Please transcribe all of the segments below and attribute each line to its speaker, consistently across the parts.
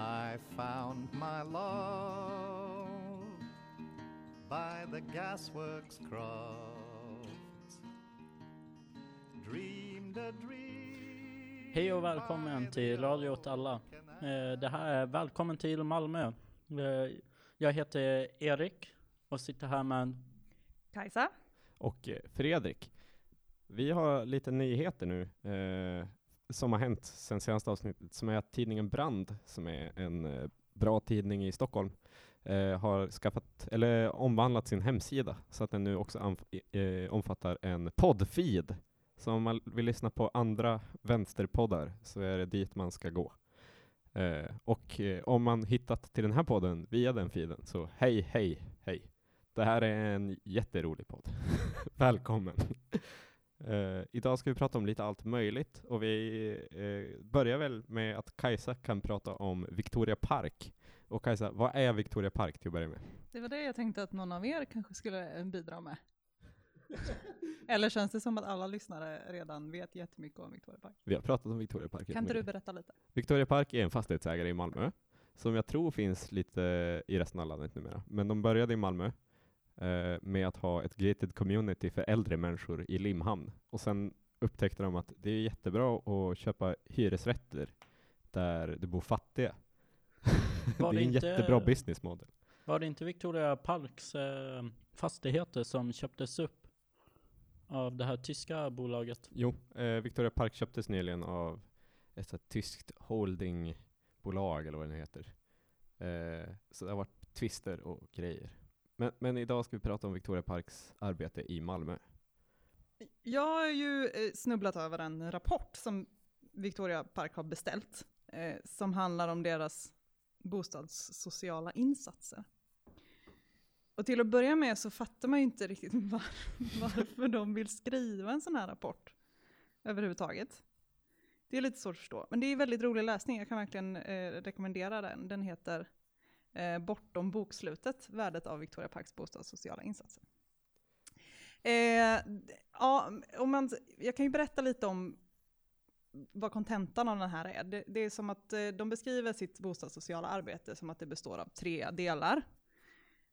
Speaker 1: I found my love by the gasworks croft. Dreamed a dream.
Speaker 2: Hej och välkommen till Radio åt alla. Eh, Det här är Välkommen till Malmö. Eh, Jag heter Erik och sitter här med
Speaker 3: Kajsa?
Speaker 4: och eh, Fredrik. Vi har lite nyheter nu som har hänt sen senaste avsnittet, som är att tidningen Brand, som är en eh, bra tidning i Stockholm, eh, har skaffat, eller omvandlat sin hemsida så att den nu också eh, omfattar en poddfeed. Så om man vill lyssna på andra vänsterpoddar så är det dit man ska gå. Eh, och eh, om man hittat till den här podden via den feeden, så hej, hej, hej. Det här är en jätterolig podd. Välkommen! Eh, idag ska vi prata om lite allt möjligt och vi eh, börjar väl med att Kajsa kan prata om Victoria Park. Och Kajsa, vad är Victoria Park till att börja med?
Speaker 3: Det var det jag tänkte att någon av er kanske skulle bidra med. Eller känns det som att alla lyssnare redan vet jättemycket om Victoria Park?
Speaker 4: Vi har pratat om Victoria Park.
Speaker 3: Kan inte du berätta lite?
Speaker 4: Victoria Park är en fastighetsägare i Malmö som jag tror finns lite i resten av landet numera. Men de började i Malmö eh, med att ha ett gated community för äldre människor i Limhamn. Och sen upptäckte de att det är jättebra att köpa hyresrätter där det bor fattiga. Det är en
Speaker 2: inte-
Speaker 4: jättebra business model.
Speaker 2: Var det inte Victoria Parks eh, fastigheter som köptes upp av det här tyska bolaget?
Speaker 4: Jo, eh, Victoria Park köptes nyligen av ett tyskt holdingbolag eller vad det nu heter. Eh, så det har varit twister och grejer. Men, men idag ska vi prata om Victoria Parks arbete i Malmö.
Speaker 3: Jag har ju eh, snubblat över en rapport som Victoria Park har beställt, eh, som handlar om deras bostadssociala insatser. Och till att börja med så fattar man ju inte riktigt var, varför de vill skriva en sån här rapport överhuvudtaget. Det är lite svårt att förstå, men det är väldigt rolig läsning. Jag kan verkligen eh, rekommendera den. Den heter eh, Bortom bokslutet, värdet av Victoria Parks bostadssociala insatser. Eh, ja, om man, jag kan ju berätta lite om vad kontentan av den här är. Det, det är som att eh, de beskriver sitt bostadssociala arbete som att det består av tre delar.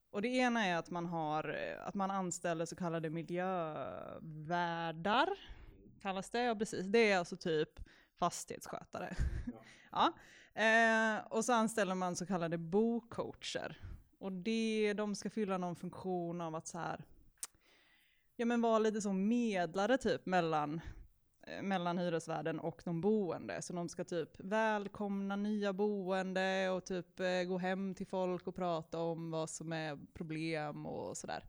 Speaker 3: Och det ena är att man, har, eh, att man anställer så kallade miljövärdar, kallas det, ja precis. Det är alltså typ fastighetsskötare. Ja. Eh, och så anställer man så kallade bocoacher. Och det, de ska fylla någon funktion av att så här, ja men vara lite som medlare typ mellan, eh, mellan hyresvärden och de boende. Så de ska typ välkomna nya boende och typ eh, gå hem till folk och prata om vad som är problem och sådär.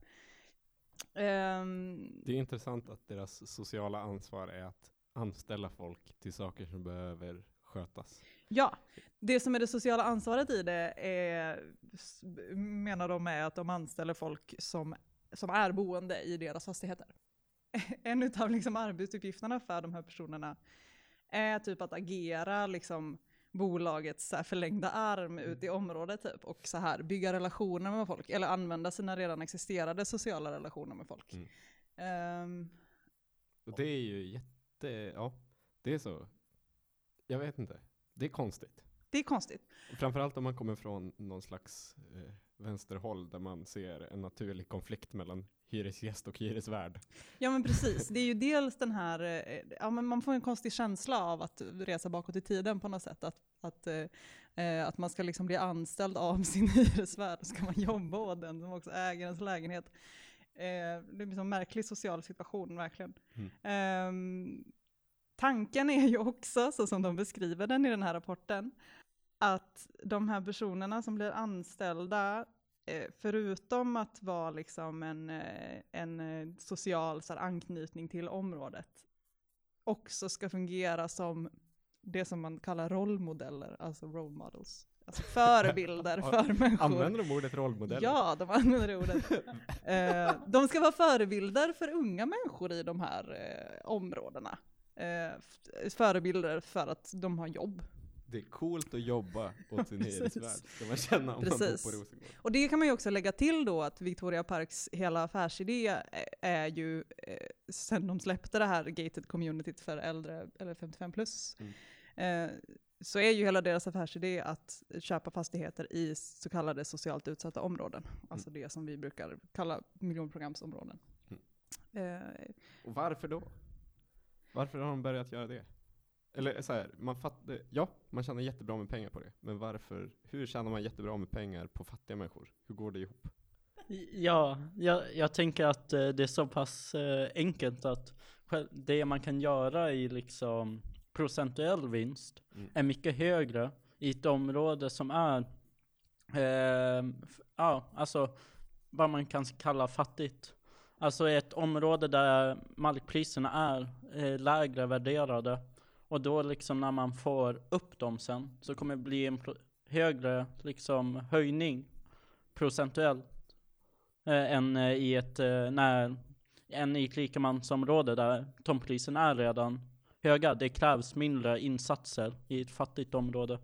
Speaker 3: Ehm,
Speaker 4: det är intressant att deras sociala ansvar är att anställa folk till saker som behöver skötas.
Speaker 3: Ja, det som är det sociala ansvaret i det är, menar de är att de anställer folk som, som är boende i deras fastigheter. En av liksom arbetsuppgifterna för de här personerna är typ att agera liksom bolagets så förlängda arm ut i området typ och så här bygga relationer med folk eller använda sina redan existerande sociala relationer med folk.
Speaker 4: Mm.
Speaker 3: Ehm,
Speaker 4: Och det är ju jätte, ja, det är så. Jag vet inte. Det är konstigt.
Speaker 3: det är konstigt.
Speaker 4: Framförallt om man kommer från någon slags eh, vänsterhåll där man ser en naturlig konflikt mellan hyresgäst och hyresvärd.
Speaker 3: Ja men precis, det är ju dels den här, eh, ja men man får en konstig känsla av att resa bakåt i tiden på något sätt, att, att, eh, eh, att man ska liksom bli anställd av sin hyresvärd, och ska man jobba åt den som också äger ens lägenhet. Eh, det är liksom en märklig social situation verkligen. Ehm, tanken är ju också, så som de beskriver den i den här rapporten, att de här personerna som blir anställda eh, förutom att vara liksom en, eh, en eh, social så här, anknytning till området, också ska fungera som det som man kallar rollmodeller, alltså role models. Alltså förebilder för människor.
Speaker 4: Använder de ordet rollmodeller?
Speaker 3: Ja, de använder det ordet. eh, de ska vara förebilder för unga människor i de här eh, områdena. Eh, förebilder för att de har jobb.
Speaker 4: Det är coolt att jobba åt sin hyresvärd, ska man känna om man
Speaker 3: Precis.
Speaker 4: bor på Rosengård.
Speaker 3: Och det kan man ju också lägga till då att Victoria Parks hela affärsidé är- är ju, eh, sen de släppte det här gated communityt för äldre, eller 55 plus,
Speaker 4: Mm.
Speaker 3: eh, så är ju hela deras affärsidé att köpa fastigheter i så kallade socialt utsatta områden. Alltså det som vi brukar kalla miljonprogramsområden. Eh,
Speaker 4: Och varför då? Varför har de börjat göra det? Eller så här, man fattar, ja, man tjänar jättebra med pengar på det. Men varför, hur tjänar man jättebra med pengar på fattiga människor? Hur går det ihop?
Speaker 2: Ja, jag, jag tänker att eh, det är så pass eh, enkelt att det man kan göra i liksom procentuell vinst
Speaker 4: Mm.
Speaker 2: är mycket högre i ett område som är, eh, ja, alltså vad man kan kalla fattigt. Alltså ett område där markpriserna är eh, lägre värderade och då liksom när man får upp dem sen så kommer det bli en högre liksom höjning procentuellt eh, än eh, i ett eh, när än i ett rikemansområde där tomtpriserna är redan höga. Det krävs mindre insatser i ett fattigt område.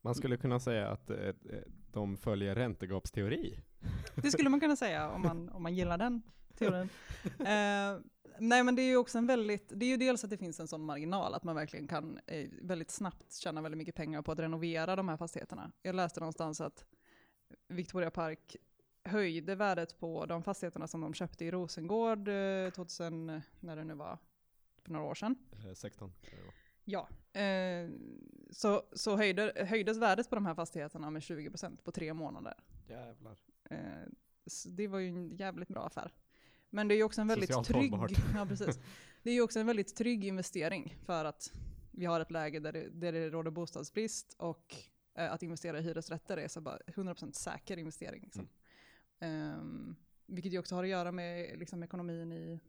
Speaker 4: Man skulle kunna säga att eh, eh, de följer räntegapsteori.
Speaker 3: Det skulle man kunna säga om man, om man gillar den teorin. Eh, nej men det är ju också en väldigt, det är ju dels att det finns en sån marginal att man verkligen kan eh, väldigt snabbt tjäna väldigt mycket pengar på att renovera de här fastigheterna. Jag läste någonstans att Victoria Park höjde värdet på de fastigheterna som de köpte i Rosengård eh, 2000, när det nu var, för några år sedan.
Speaker 4: Eh, 16. tror jag.
Speaker 3: Ja, eh, så, så höjde, höjdes värdet på de här fastigheterna med 20% på tre månader.
Speaker 4: Jävlar.
Speaker 3: Eh, det var ju en jävligt bra affär. Men det är ju också en väldigt
Speaker 4: Socialt
Speaker 3: trygg, ja, precis. Det är ju också en väldigt trygg investering för att vi har ett läge där det, där det råder bostadsbrist och eh, att investera i hyresrätter är så bara 100% säker investering. Liksom. Ehm, vilket ju också har att göra med liksom, ekonomin i,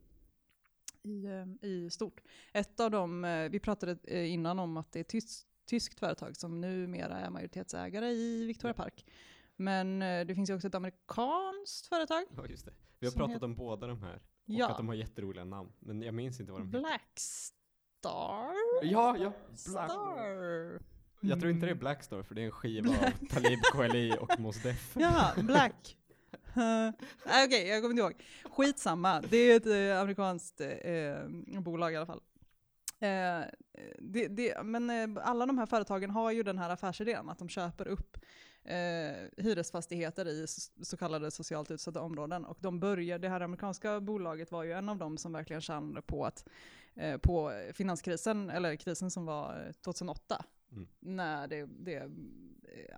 Speaker 3: i, eh, i stort. Ett av dem, eh, vi pratade eh, innan om att det är ett tys, tyskt företag som numera är majoritetsägare i Victoria Park. Men eh, det finns ju också ett amerikanskt företag.
Speaker 4: Ja, just det. Vi har pratat
Speaker 3: heter-
Speaker 4: om båda de här. Och
Speaker 3: Ja.
Speaker 4: att de har jätteroliga namn. Men jag minns inte vad de heter.
Speaker 3: Blackstar?
Speaker 4: Ja, ja. Black.
Speaker 3: Star.
Speaker 4: Jag tror inte det är
Speaker 3: Mm.
Speaker 4: Blackstar, för det är en skiva av Talib Kweli och Mos Def.
Speaker 3: Jaha, Black. Uh, Okej, jag kommer inte ihåg. Skitsamma, det är ett eh, amerikanskt eh, bolag i alla fall. Eh, det, det, men eh, alla de här företagen har ju den här affärsidén, att de köper upp eh, hyresfastigheter i så kallade socialt utsatta områden. Och de börjar, det här amerikanska bolaget var ju en av dem som verkligen tjänade på att eh, på finanskrisen, eller krisen som var eh, 2008,
Speaker 4: Mm.
Speaker 3: när det, det, eh,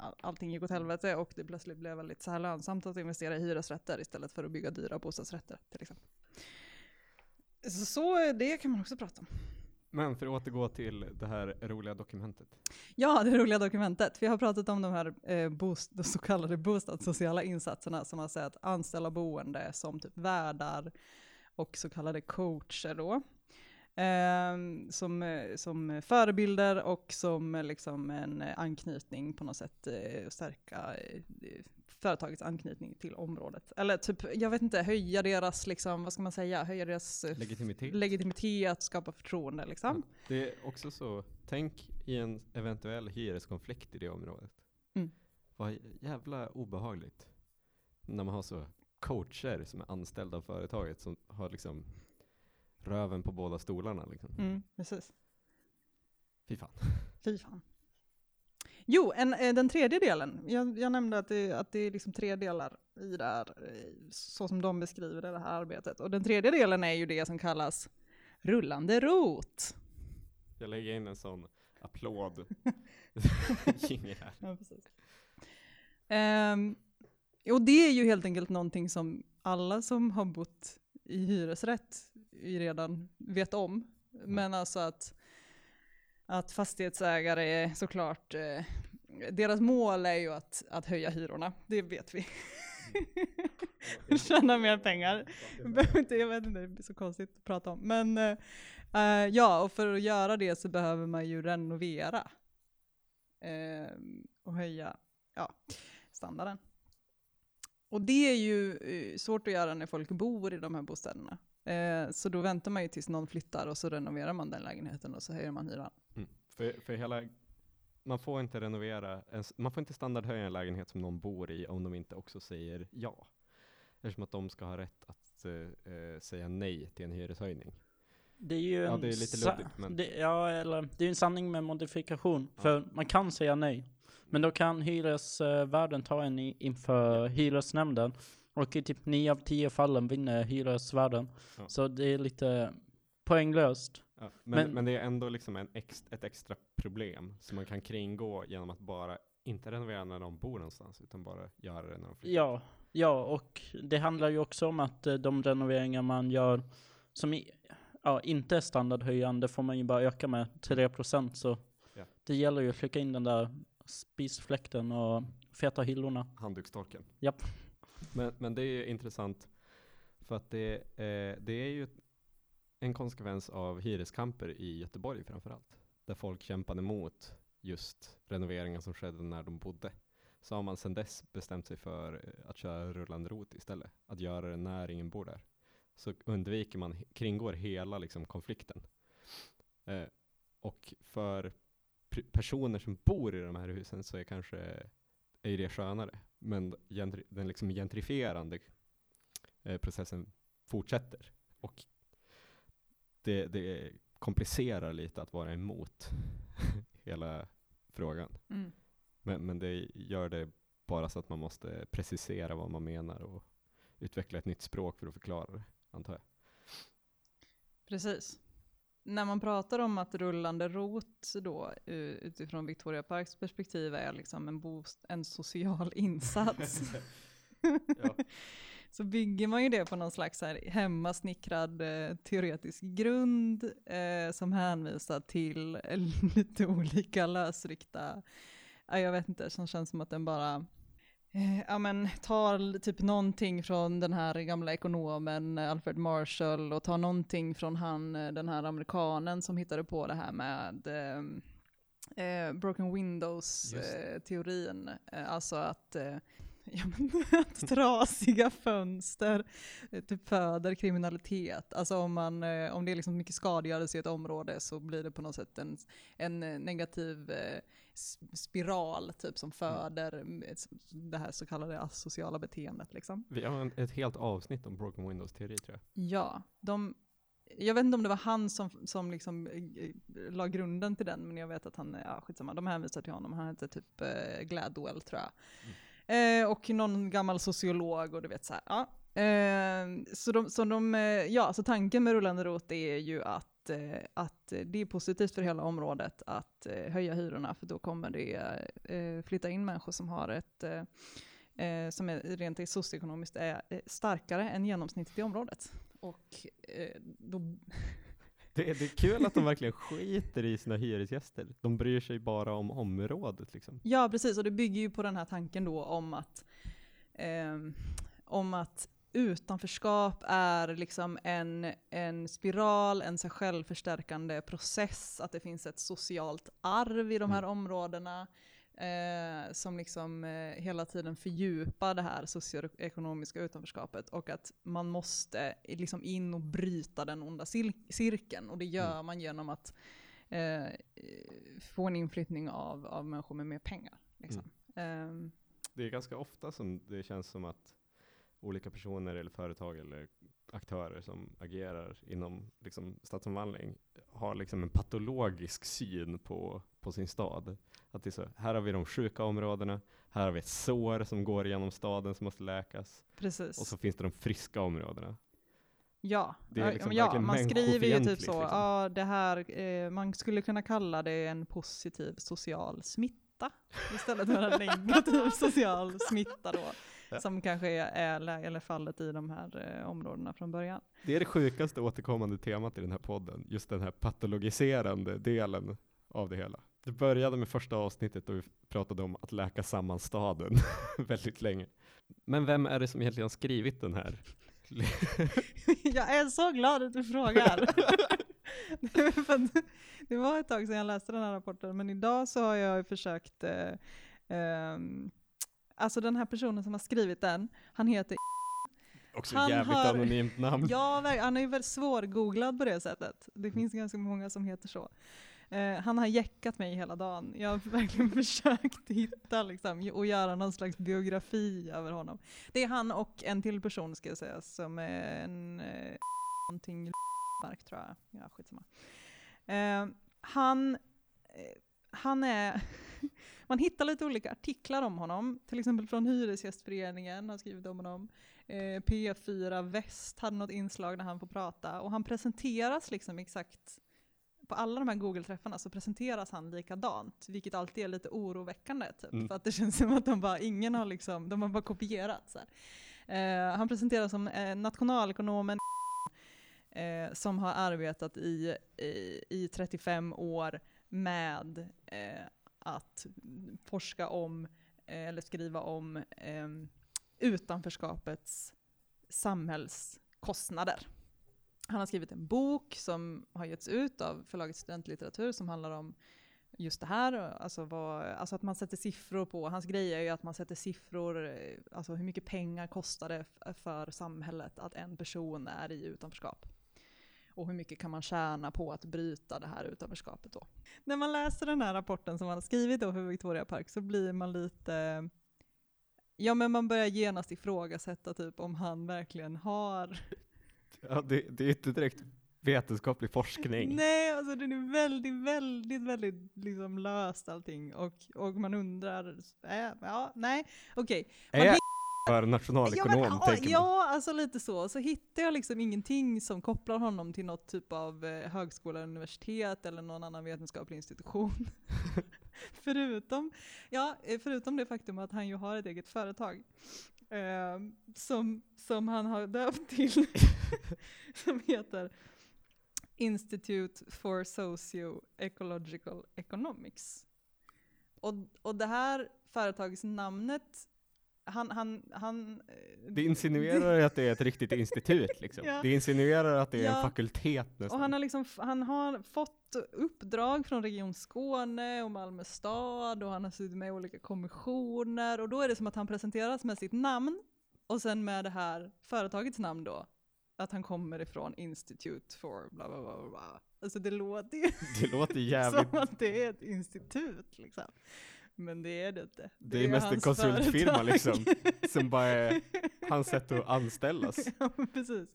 Speaker 3: all- allting gick åt helvete och det plötsligt blev väldigt så här lönsamt att investera i hyresrätter istället för att bygga dyra bostadsrätter till exempel. Så, så det kan man också prata om.
Speaker 4: Men för att återgå till det här roliga dokumentet.
Speaker 3: Ja, det roliga dokumentet. Vi har pratat om de här eh, boost, de så kallade bostadssociala insatserna som har sett anställa boende som typ värdar och så kallade coacher då. Ehm, eh, som, som förebilder och som eh, liksom en eh, anknytning på något sätt, eh, stärka eh, företagets anknytning till området. Eller typ, jag vet inte, höja deras, liksom, vad ska man säga, höja deras eh,
Speaker 4: Legitimitet.
Speaker 3: legitimitet, skapa förtroende liksom.
Speaker 4: Det är också så, tänk i en eventuell hyreskonflikt i det området.
Speaker 3: Mm.
Speaker 4: Vad jävla obehagligt. När man har så coacher som är anställda av företaget som har liksom röven på båda stolarna liksom.
Speaker 3: Mm, precis.
Speaker 4: Fy fan.
Speaker 3: Fy fan. Jo, en, eh, den tredje delen. Jag, jag nämnde att det, att det är liksom tre delar i det här, eh, så som de beskriver det här arbetet. Och den tredje delen är ju det som kallas rullande rot.
Speaker 4: Jag lägger in en sån applåd.
Speaker 3: Ja, precis. Ehm, och det är ju helt enkelt någonting som alla som har bott i hyresrätt redan vet om. Men alltså att, att fastighetsägare såklart, eh, deras mål är ju att, att höja hyrorna, det vet vi. Tjäna mer pengar. Jag vet inte, det blir så konstigt att prata om. Men eh, eh, ja, och för att göra det så behöver man ju renovera. Eh, och höja ja, standarden. Och det är ju eh, svårt att göra när folk bor i de här bostäderna. Eh, så då väntar man ju tills någon flyttar och så renoverar man den lägenheten och så höjer man hyran.
Speaker 4: Mm. För, för hela, man får inte renovera, man får inte standardhöja en lägenhet som någon bor i om de inte också säger ja. Eftersom att de ska ha rätt att eh, eh, säga nej till en hyreshöjning.
Speaker 2: Det är ju
Speaker 4: Ja,
Speaker 2: en
Speaker 4: det är lite luddigt, men-
Speaker 2: det, ja, eller det är ju en sanning med modifikation.
Speaker 4: Ja.
Speaker 2: För man kan säga nej. Men då kan hyresvärden ta en i, inför hyresnämnden. Och i typ 9 av 10 fallen vinner hyresvärden.
Speaker 4: Ja.
Speaker 2: Så det är lite poänglöst.
Speaker 4: Ja, men,
Speaker 2: Men-
Speaker 4: men, det är ändå liksom en ex, ett extra problem som man kan kringgå genom att bara inte renovera när de bor någonstans, utan bara göra det när de flyttar.
Speaker 2: Ja, ja, och det handlar ju också om att eh, de renoveringar man gör som i, ja, inte är standardhöjande får man ju bara öka med 3% så
Speaker 4: Ja.
Speaker 2: det gäller ju att trycka in den där spisfläkten och feta hyllorna.
Speaker 4: Handduksstorken.
Speaker 2: Japp.
Speaker 4: Men, men det är ju intressant för att det, eh, det är ju en konsekvens av hyreskamper i Göteborg framförallt. Där folk kämpade mot just renoveringen som skedde när de bodde. Så har man sedan dess bestämt sig för eh, att köra rullande rot istället. Att göra det när ingen bor där. Så undviker man, kringgår hela liksom, konflikten. Eh, och för personer som bor i de här husen så är kanske är det skönare. Men gentri, den liksom gentrifierande eh, processen fortsätter. Och det, det komplicerar lite att vara emot hela frågan.
Speaker 3: Mm.
Speaker 4: Men, men det gör det bara så att man måste precisera vad man menar och utveckla ett nytt språk för att förklara det, antar jag.
Speaker 3: Precis. När man pratar om att rullande rot då utifrån Victoria Parks perspektiv är liksom en, bost, en social insats.
Speaker 4: Ja.
Speaker 3: så bygger man ju det på någon slags här hemmasnickrad eh, teoretisk grund eh, som hänvisar till lite olika lösryckta, ja, jag vet inte, som känns som att den bara ja, men, tar typ någonting från den här gamla ekonomen eh, Alfred Marshall och tar någonting från han, eh, den här amerikanen som hittade på det här med eh, eh, broken windows-teorin. Eh, alltså att, eh, ja, men, att trasiga fönster eh, typ föder kriminalitet. Alltså om, man, eh, om det är liksom mycket skadegörelse i ett område så blir det på något sätt en, en eh, negativ eh, spiral typ som föder mm, det här så kallade asociala beteendet. Liksom.
Speaker 4: Vi har ett helt avsnitt om Broken Windows-teori tror jag.
Speaker 3: Ja, de, jag vet inte om det var han som, som liksom eh, la grunden till den, men jag vet att han, ja skitsamma, de hänvisar till honom, han heter typ eh, Gladwell tror jag. Eh, och någon gammal sociolog och du vet så här, ja. Eh, så de, så de, eh, ja, så tanken med rullande rot är ju att, eh, att det är positivt för hela området att eh, höja hyrorna, för då kommer det eh, flytta in människor som har ett eh, eh, som är rent socioekonomiskt är eh, starkare än genomsnittet i området. Och eh, då,
Speaker 4: Det, är- det är kul att de verkligen skiter i sina hyresgäster. De bryr sig bara om området liksom.
Speaker 3: ja, precis, och det bygger ju på den här tanken då om att, ehm, om att utanförskap är liksom en, en spiral, en sig självförstärkande process, att det finns ett socialt arv i de här områdena. Eh, som liksom eh, hela tiden fördjupar det här socioekonomiska utanförskapet och att man måste liksom in och bryta den onda cir- cirkeln och det gör
Speaker 4: Mm.
Speaker 3: man genom att eh, få en inflyttning av, av människor med mer pengar. Liksom. Ehm,
Speaker 4: Det är ganska ofta som det känns som att olika personer eller företag eller aktörer som agerar inom liksom, stadsomvandling har liksom en patologisk syn på, på sin stad. Att det är så, här har vi de sjuka områdena, här har vi ett sår som går genom staden som måste läkas,
Speaker 3: precis.
Speaker 4: och så finns det de friska områdena.
Speaker 3: Ja,
Speaker 4: liksom
Speaker 3: ja man skriver ju typ så,
Speaker 4: liksom.
Speaker 3: ja det här, eh, man skulle kunna kalla det en positiv social smitta istället för en negativ social smitta då. Som kanske är, är fallet i de här eh, områdena från början.
Speaker 4: Det är det sjukaste återkommande temat i den här podden, just den här patologiserande delen av det hela. Det började med första avsnittet då vi pratade om att läka samman staden väldigt länge. Men vem är det som egentligen skrivit den här?
Speaker 3: jag är så glad att du frågar. Det var ett tag sedan jag läste den här rapporten, men idag så har jag försökt, eh, ehm, alltså den här personen som har skrivit den, han heter
Speaker 4: Också
Speaker 3: Han
Speaker 4: jävligt
Speaker 3: har-
Speaker 4: anonymt namn.
Speaker 3: Ja, han är ju väldigt svårgooglad på det sättet. Det finns ganska många som heter så. Eh, han har jäckat mig hela dagen. Jag har verkligen försökt hitta liksom, och göra någon slags biografi över honom. Det är han och en till person ska jag säga, som är en eh, någonting nätverk tror jag. Ja, skitsamma. Eh, han, han är, man hittar lite olika artiklar om honom, till exempel från Hyresgästföreningen har skrivit om honom. Eh, P4 Väst hade något inslag där han får prata och han presenteras liksom exakt på alla de här Google-träffarna så presenteras han likadant, vilket alltid är lite oroväckande. Typ,
Speaker 4: Mm.
Speaker 3: För att det känns som att de bara, ingen har liksom, de har bara kopierat. Så här. Eh, han presenteras som eh, nationalekonomen eh, som har arbetat i, i, i 35 år med eh, att forska om, eh, eller skriva om, eh, utanförskapets samhällskostnader. Han har skrivit en bok som har getts ut av förlaget Studentlitteratur som handlar om just det här, alltså, vad, alltså att man sätter siffror på, hans grej är ju att man sätter siffror, eh, alltså hur mycket pengar kostar det för samhället att en person är i utanförskap? Och hur mycket kan man tjäna på att bryta det här utanförskapet då? När man läser den här rapporten som han har skrivit då för Victoria Park så blir man lite, ja men man börjar genast ifrågasätta typ om han verkligen har
Speaker 4: Ja, det, det är inte direkt vetenskaplig forskning.
Speaker 3: Nej, alltså den är väldigt, väldigt, väldigt liksom löst allting. Och, och man undrar, äh, ja, nej, okej. Man
Speaker 4: Är
Speaker 3: hitt-
Speaker 4: för nationalekonom,
Speaker 3: ja, men, ja,
Speaker 4: tänker man.
Speaker 3: ja, alltså lite så. Så hittar jag liksom ingenting som kopplar honom till något typ av eh, högskola, universitet eller någon annan vetenskaplig institution. förutom, ja, eh, förutom det faktum att han ju har ett eget företag. Eh, som, som han har döpt till, som heter Institute for Socio-Ecological Economics. Och, och det här företagets namnet, han, han, han... eh,
Speaker 4: Det insinuerar att det är ett riktigt institut liksom.
Speaker 3: Ja.
Speaker 4: Det insinuerar att det är
Speaker 3: Ja.
Speaker 4: en fakultet
Speaker 3: Och
Speaker 4: nästan.
Speaker 3: han har, liksom, han har fått uppdrag från Region Skåne och Malmö stad och han har suttit med i olika kommissioner och då är det som att han presenteras med sitt namn och sen med det här företagets namn då. Att han kommer ifrån Institute for bla bla bla, bla. Alltså det låter ju
Speaker 4: Det låter jävligt...
Speaker 3: som att det är ett institut liksom. Men det är det inte.
Speaker 4: Det är mest en konsultfirma,
Speaker 3: företag.
Speaker 4: liksom, som bara är hans sätt att anställas.
Speaker 3: ja, precis.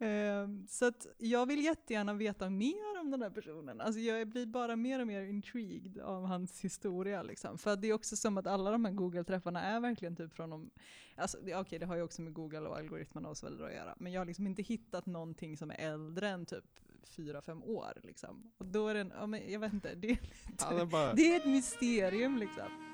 Speaker 3: Ehm, så att jag vill jättegärna veta mer om den här personen. Alltså jag blir bara mer och mer intrigued av hans historia. Liksom. För det är också som att alla de här Google-träffarna är verkligen typ från de, alltså det, okej det har ju också med Google och algoritmerna och så vidare att göra. Men jag har liksom inte hittat någonting som är äldre än typ fyra fem år. Liksom. Och då är det en, ja, men jag vet inte, det är, lite,
Speaker 4: Han är bara...
Speaker 3: det är ett mysterium liksom.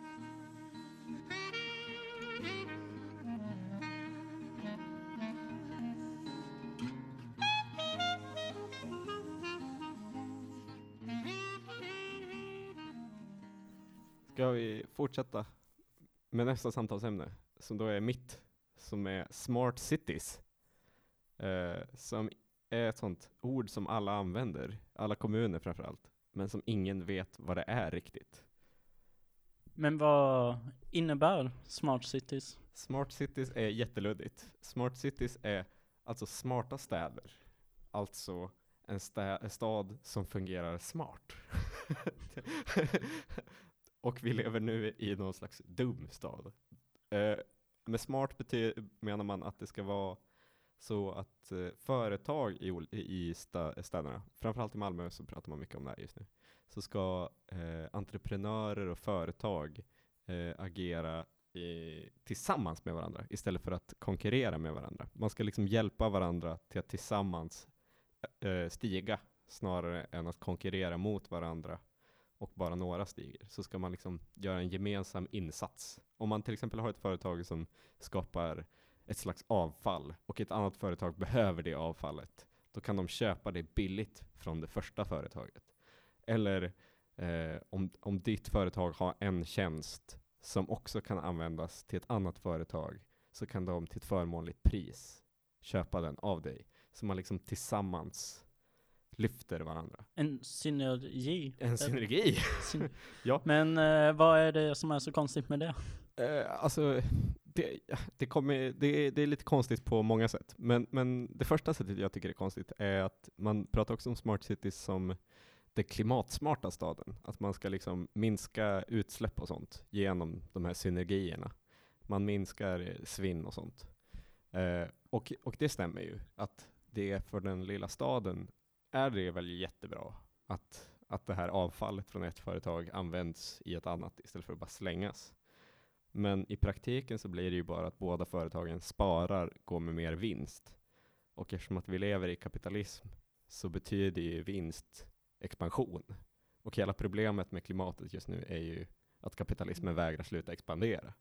Speaker 4: Ska vi fortsätta med nästa samtalsämne, som då är mitt, som är smart cities. Eh, som är ett sånt ord som alla använder, alla kommuner framförallt, men som ingen vet vad det är riktigt.
Speaker 2: Men vad innebär smart cities?
Speaker 4: Smart cities är jätteluddigt. Smart cities är alltså smarta städer. Alltså en, stä- en stad som fungerar smart. Och vi lever nu i någon slags dum stad. Eh, med smart menar man att det ska vara så att eh, företag i, i städerna, framförallt i Malmö så pratar man mycket om det här just nu, så ska eh, entreprenörer och företag eh, agera i, tillsammans med varandra istället för att konkurrera med varandra. Man ska liksom hjälpa varandra till att tillsammans eh, eh, stiga snarare än att konkurrera mot varandra och bara några stiger. Så ska man liksom göra en gemensam insats. Om man till exempel har ett företag som skapar ett slags avfall och ett annat företag behöver det avfallet, då kan de köpa det billigt från det första företaget. Eller eh, om, om ditt företag har en tjänst som också kan användas till ett annat företag, så kan de till ett förmånligt pris köpa den av dig. Så man liksom tillsammans lyfter varandra.
Speaker 2: En synergi?
Speaker 4: En synergi!
Speaker 2: Syn-
Speaker 4: Ja.
Speaker 2: Men eh, vad är det som är så konstigt med det?
Speaker 4: Eh, alltså, det, det, kommer, det, det är lite konstigt på många sätt. Men, men det första sättet jag tycker är konstigt är att man pratar också om smart cities som den klimatsmarta staden. Att man ska liksom minska utsläpp och sånt genom de här synergierna. Man minskar svinn och sånt. Eh, och, och det stämmer ju, att det för den lilla staden är det väl jättebra att, att det här avfallet från ett företag används i ett annat istället för att bara slängas. Men i praktiken så blir det ju bara att båda företagen sparar, går med mer vinst. Och eftersom att vi lever i kapitalism så betyder ju vinst expansion. Och hela problemet med klimatet just nu är ju att kapitalismen vägrar sluta expandera.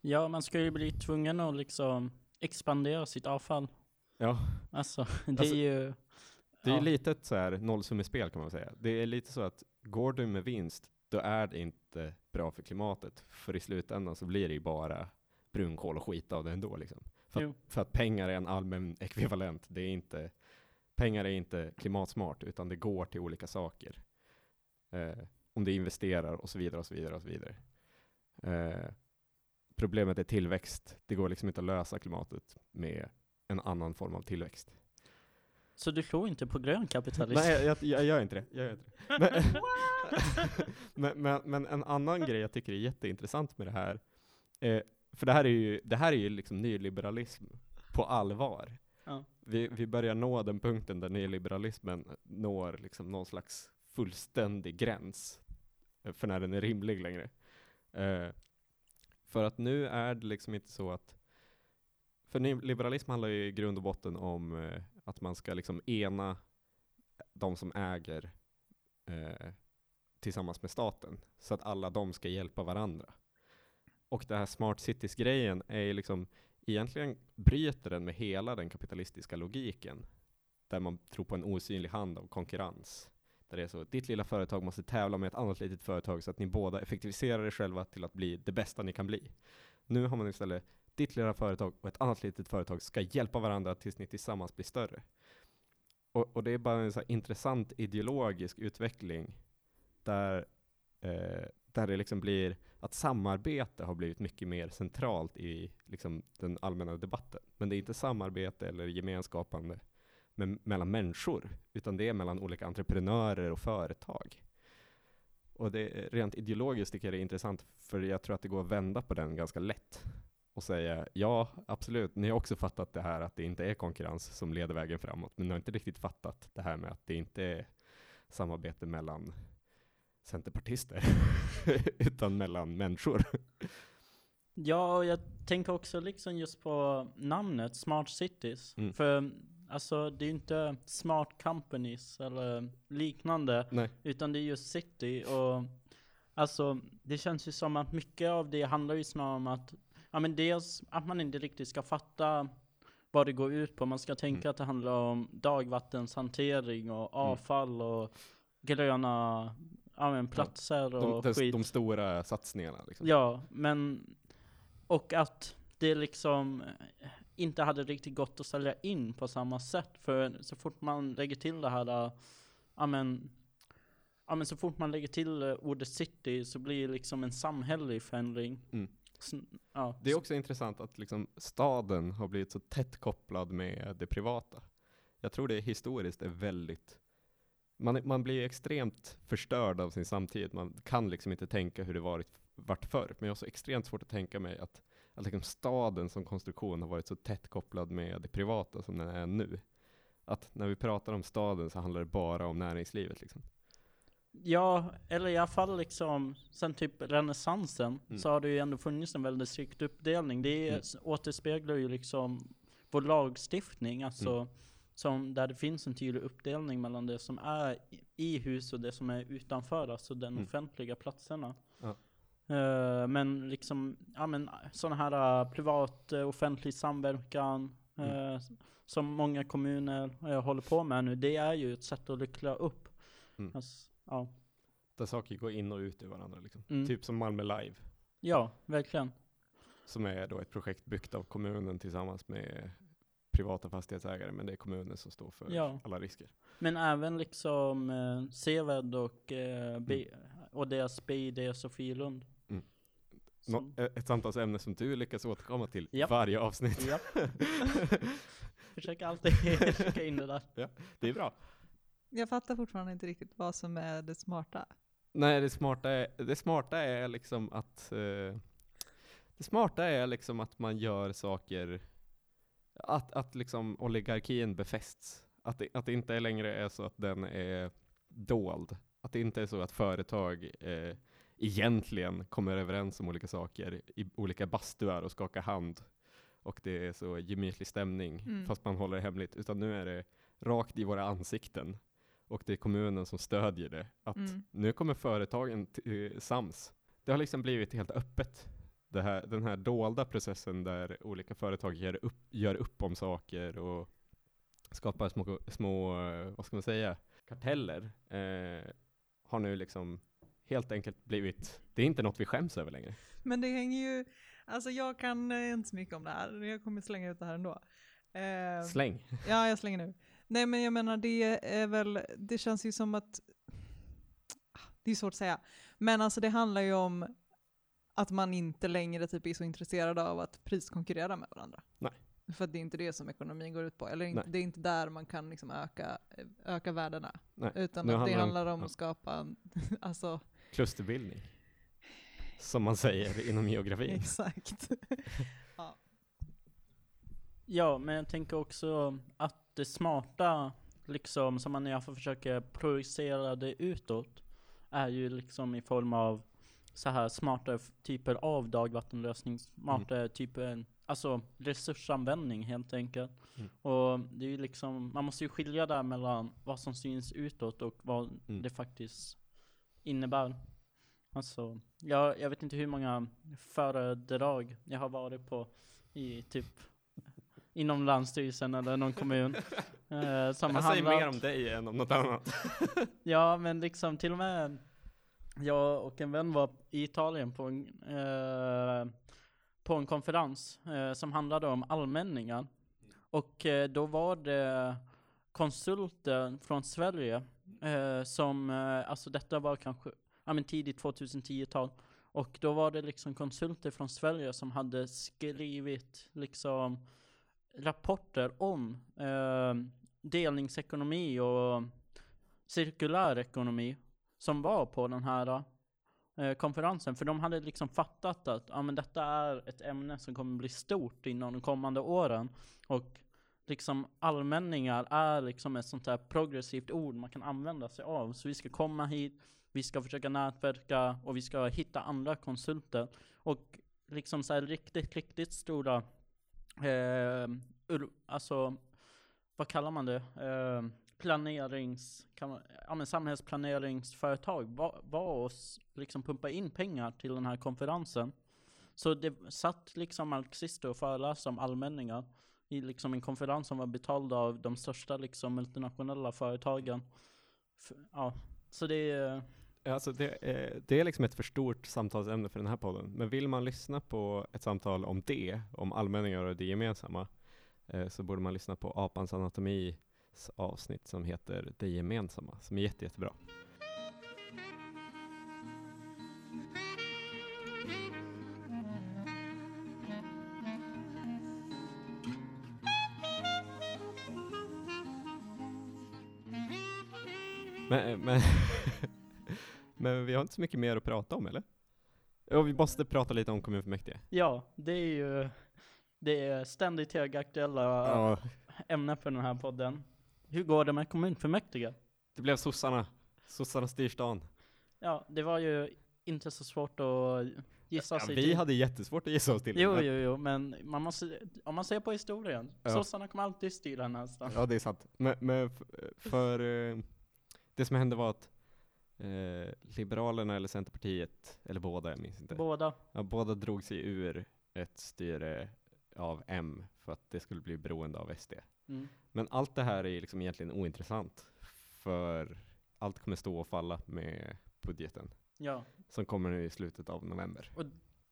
Speaker 2: Ja, man ska ju bli tvungen att liksom expandera sitt avfall.
Speaker 4: Ja,
Speaker 2: Alltså, det
Speaker 4: Alltså,
Speaker 2: är ju...
Speaker 4: det är
Speaker 2: ja.
Speaker 4: lite ett så här nollsummespel kan man säga. Det är lite så att går du med vinst, då är det inte bra för klimatet. För i slutändan så blir det ju bara brunkol och skit av det ändå liksom. För, att, för att pengar är en allmän ekvivalent. Det är inte, pengar är inte klimatsmart, utan det går till olika saker. Eh, om du investerar och så vidare och så vidare och så vidare. Eh, problemet är tillväxt. Det går liksom inte att lösa klimatet med en annan form av tillväxt.
Speaker 2: Så du tror inte på grön kapitalism?
Speaker 4: Nej, jag, jag gör inte det. Jag gör inte det. Men, men, men, men en annan grej jag tycker är jätteintressant med det här, eh, för det här är ju, det här är ju liksom nyliberalism på allvar.
Speaker 2: Ja.
Speaker 4: Vi, vi börjar nå den punkten där nyliberalismen når liksom någon slags fullständig gräns eh, för när den är rimlig längre. Eh, för att nu är det liksom inte så att för nyliberalism handlar ju i grund och botten om eh, att man ska liksom ena de som äger eh, tillsammans med staten, så att alla de ska hjälpa varandra. Och det här smart cities-grejen är ju liksom, egentligen bryter den med hela den kapitalistiska logiken, där man tror på en osynlig hand av konkurrens. Där det är så, ditt lilla företag måste tävla med ett annat litet företag så att ni båda effektiviserar er själva till att bli det bästa ni kan bli. Nu har man istället, ditt lilla företag och ett annat litet företag ska hjälpa varandra tills ni tillsammans blir större. Och, och det är bara en så här intressant ideologisk utveckling där, eh, där det liksom blir att samarbete har blivit mycket mer centralt i liksom, den allmänna debatten. Men det är inte samarbete eller gemenskapande med, mellan människor, utan det är mellan olika entreprenörer och företag. Och det, rent ideologiskt tycker jag det är intressant, för jag tror att det går att vända på den ganska lätt och säga ja, absolut, ni har också fattat det här att det inte är konkurrens som leder vägen framåt, men ni har inte riktigt fattat det här med att det inte är samarbete mellan centerpartister, utan mellan människor.
Speaker 2: Ja, och jag tänker också liksom just på namnet Smart Cities.
Speaker 4: Mm.
Speaker 2: För alltså det är ju inte smart companies eller liknande,
Speaker 4: Nej.
Speaker 2: utan det är just city och alltså det känns ju som att mycket av det handlar ju snarare om att, ja men dels att man inte riktigt ska fatta vad det går ut på. Man ska tänka
Speaker 4: Mm.
Speaker 2: att det handlar om dagvattenshantering och avfall och gröna ja, men platser
Speaker 4: De,
Speaker 2: och
Speaker 4: de,
Speaker 2: skit.
Speaker 4: de stora satsningarna liksom.
Speaker 2: Ja, men och att det liksom inte hade riktigt gått att sälja in på samma sätt. För så fort man lägger till det här, ja men, ja men så fort man lägger till ordet city så blir det liksom en samhällelig förändring.
Speaker 4: Mm.
Speaker 2: Sn- ja,
Speaker 4: Det är också intressant att liksom staden har blivit så tätt kopplad med det privata. Jag tror det historiskt är väldigt man, man blir extremt förstörd av sin samtid. Man kan liksom inte tänka hur det varit, varit förr. Men jag har så extremt svårt att tänka mig att, att liksom staden som konstruktion har varit så tätt kopplad med det privata som den är nu. Att när vi pratar om staden så handlar det bara om näringslivet. Liksom.
Speaker 2: Ja, eller i alla fall liksom sen typ renässansen
Speaker 4: Mm.
Speaker 2: så har det ju ändå funnits en väldigt strikt uppdelning. Det
Speaker 4: Mm.
Speaker 2: återspeglar ju liksom vår lagstiftning, alltså
Speaker 4: Mm.
Speaker 2: som där det finns en tydlig uppdelning mellan det som är i- hus och det som är utanför, alltså den
Speaker 4: Mm.
Speaker 2: offentliga platserna.
Speaker 4: Ja.
Speaker 2: Eh, men liksom, ja men sådana här uh, privat uh, offentlig samverkan eh, som många kommuner håller på med nu, det är ju ett sätt att luckra upp.
Speaker 4: Mm.
Speaker 2: Alltså, ja.
Speaker 4: Där saker går in och ut i varandra. Liksom.
Speaker 2: Mm.
Speaker 4: Typ som Malmö Live.
Speaker 2: Ja, verkligen.
Speaker 4: Som är då ett projekt byggt av kommunen tillsammans med privata fastighetsägare, men det är kommunen som står för
Speaker 2: Ja.
Speaker 4: alla risker.
Speaker 2: Men även liksom eh, Seved och, eh, B, och deras BID Sofielund.
Speaker 4: Mm. Nå- ett samtalsämne som du lyckas återkomma till
Speaker 2: Japp.
Speaker 4: varje avsnitt.
Speaker 2: Japp. Försöker alltid skicka in det där.
Speaker 4: det är bra.
Speaker 3: Jag fattar fortfarande inte riktigt vad som är det smarta.
Speaker 4: Nej, det smarta är, det smarta är liksom att eh, det smarta är liksom att man gör saker, att, att liksom oligarkin befästs. Att det, att det inte längre är så att den är dold. Att det inte är så att företag eh, egentligen kommer överens om olika saker i olika bastuar och skakar hand. Och det är så gemytlig stämning,
Speaker 3: Mm.
Speaker 4: fast man håller det hemligt. Utan nu är det rakt i våra ansikten. Och det är kommunen som stödjer det. Att
Speaker 3: Mm.
Speaker 4: nu kommer företagen eh, sams. Det har liksom blivit helt öppet. Här, den här dolda processen där olika företag gör upp, gör upp om saker och skapar små, små eh, vad ska man säga, karteller, eh, har nu liksom helt enkelt blivit, det är inte något vi skäms över längre.
Speaker 3: Men det hänger ju, alltså jag kan eh, inte så mycket om det här, jag kommer slänga ut det här ändå. Eh,
Speaker 4: Släng!
Speaker 3: Ja, jag slänger nu. Nej, men jag menar det är väl, det känns ju som att, det är svårt att säga, men alltså det handlar ju om att man inte längre typ är så intresserad av att priskonkurrera med varandra.
Speaker 4: Nej.
Speaker 3: För att det är inte det som ekonomin går ut på, eller
Speaker 4: Nej.
Speaker 3: det är inte där man kan liksom öka, öka värdena.
Speaker 4: Nej,
Speaker 3: Utan
Speaker 4: nu
Speaker 3: att det
Speaker 4: handlar det om-
Speaker 3: handlar om
Speaker 4: ja.
Speaker 3: att skapa en, alltså
Speaker 4: Klusterbildning. Som man säger inom geografin.
Speaker 3: exakt.
Speaker 2: Ja, men jag tänker också att det smarta, liksom, som man i alla fall försöker projicera det utåt, är ju liksom i form av så här smarta typer av dagvattenlösning, smarta typer, alltså resursanvändning helt enkelt.
Speaker 4: Mm.
Speaker 2: Och det är ju liksom, man måste ju skilja där mellan vad som syns utåt och vad
Speaker 4: Mm.
Speaker 2: det faktiskt innebär. Alltså, jag, jag vet inte hur många föredrag jag har varit på i typ inom Länsstyrelsen eller någon kommun. eh, som
Speaker 4: Jag säger mer om dig än om något annat.
Speaker 2: Ja, men liksom till och med jag och en vän var i Italien på en, eh, på en konferens eh, som handlade om allmänningar. Och eh, då var det konsulter från Sverige eh, som, eh, alltså detta var kanske ja, men tidigt 2010-tal. Och då var det liksom konsulter från Sverige som hade skrivit liksom rapporter om eh, delningsekonomi och cirkulär ekonomi som var på den här eh, konferensen. För de hade liksom fattat att ja, men detta är ett ämne som kommer bli stort inom de kommande åren. Och liksom allmänningar är liksom ett sånt här progressivt ord man kan använda sig av. Så vi ska komma hit, vi ska försöka nätverka och vi ska hitta andra konsulter. Och liksom så här riktigt, riktigt stora, eh, ur, alltså vad kallar man det? Eh, planerings, kan man, ja, men samhällsplaneringsföretag var, var och liksom pumpa in pengar till den här konferensen. Så det satt liksom marxister och föreläste om allmänningar i liksom en konferens som var betald av de största liksom multinationella företagen. F- ja, så det är Eh,
Speaker 4: alltså det, är, det är liksom ett för stort samtalsämne för den här podden. Men vill man lyssna på ett samtal om det, om allmänningar och det gemensamma, eh, så borde man lyssna på Apans anatomi avsnitt som heter Det gemensamma, som är jätte, jättebra. Men, eh, men, men vi har inte så mycket mer att prata om eller? Och vi måste prata lite om kommunfullmäktige.
Speaker 2: Ja, det är ju det är ständigt högaktuella
Speaker 4: Ja,
Speaker 2: ämnen för den här podden. Hur går det med kommunfullmäktige?
Speaker 4: det blev sossarna. Sossarna styr stan.
Speaker 2: Ja, det var ju inte så svårt att gissa
Speaker 4: Ja,
Speaker 2: sig
Speaker 4: vi
Speaker 2: till.
Speaker 4: hade jättesvårt att gissa oss till
Speaker 2: Jo, jo, jo, men man måste, om man ser på historien,
Speaker 4: Ja.
Speaker 2: sossarna kommer alltid styra nästan.
Speaker 4: Ja, det är sant. Men, men f- för eh, det som hände var att eh, Liberalerna eller Centerpartiet, eller båda, jag minns inte.
Speaker 2: Båda.
Speaker 4: Ja, båda drog sig ur ett styre av M för att det skulle bli beroende av SD.
Speaker 2: Mm.
Speaker 4: Men allt det här är liksom egentligen ointressant. För allt kommer stå och falla med budgeten
Speaker 2: Ja,
Speaker 4: som kommer nu i slutet av november.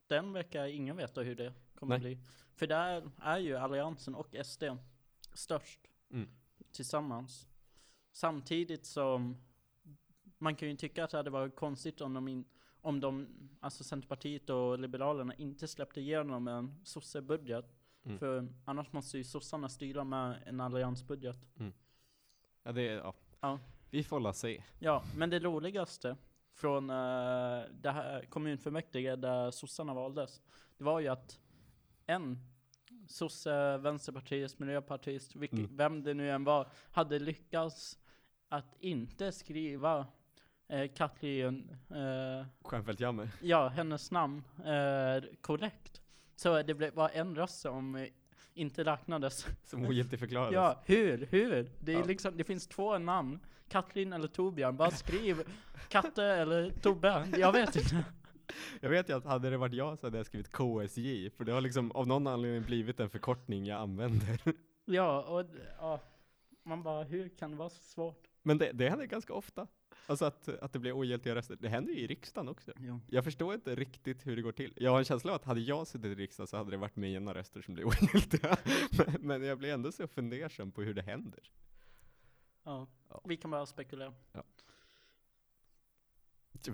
Speaker 2: den verkar ingen veta hur det kommer
Speaker 4: Nej.
Speaker 2: bli. För där är ju Alliansen och SD störst
Speaker 4: Mm.
Speaker 2: tillsammans. Samtidigt som man kan ju tycka att det hade varit konstigt om de, in, om de alltså Centerpartiet och Liberalerna inte släppte igenom en sossebudget.
Speaker 4: Mm.
Speaker 2: För annars måste ju sossarna styra med en alliansbudget.
Speaker 4: Ja, det är, ja.
Speaker 2: Ja.
Speaker 4: Vi får la se.
Speaker 2: Ja, men det roligaste från eh, det här kommunfullmäktige där sossarna valdes, det var ju att en sosse, vänsterpartist, miljöpartist, vilk,
Speaker 4: Mm.
Speaker 2: vem det nu än var, hade lyckats att inte skriva eh, Katlin, eh,
Speaker 4: Stjernfeldt Jammer.
Speaker 2: ja, hennes namn eh, korrekt. Så det blev, var en röst som eh, inte räknades.
Speaker 4: Som ogiltigförklarades.
Speaker 2: Ja, hur, hur? Det, är
Speaker 4: Ja.
Speaker 2: liksom, det finns två namn, Katlin eller Torbjörn, bara skriv Katte eller Tobbe, jag vet inte.
Speaker 4: Jag vet ju att hade det varit jag så hade jag skrivit KSJ, för det har liksom av någon anledning blivit en förkortning jag använder.
Speaker 2: Ja, och ja, man bara, hur kan det vara så svårt?
Speaker 4: Men det, det händer ganska ofta. Alltså att, att det blir ogiltiga röster. Det händer ju i riksdagen också.
Speaker 2: Ja.
Speaker 4: Jag förstår inte riktigt hur det går till. Jag har en känsla av att hade jag suttit i riksdagen så hade det varit mina röster som blev ogiltiga. men, men jag blir ändå så fundersam på hur det händer.
Speaker 2: Ja.
Speaker 4: Ja.
Speaker 2: vi kan bara spekulera.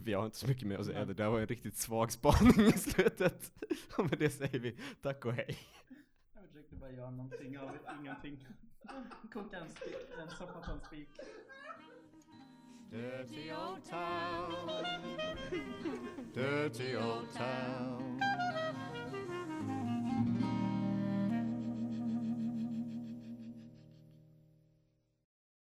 Speaker 4: Vi har inte så mycket mer att säga. Det där var en riktigt svag spaning i slutet. Och med det säger vi tack och hej.
Speaker 2: Jag försökte bara göra någonting, vet ingenting. Koka en, en soppa på en spik.
Speaker 1: Dirty old town. Dirty old town.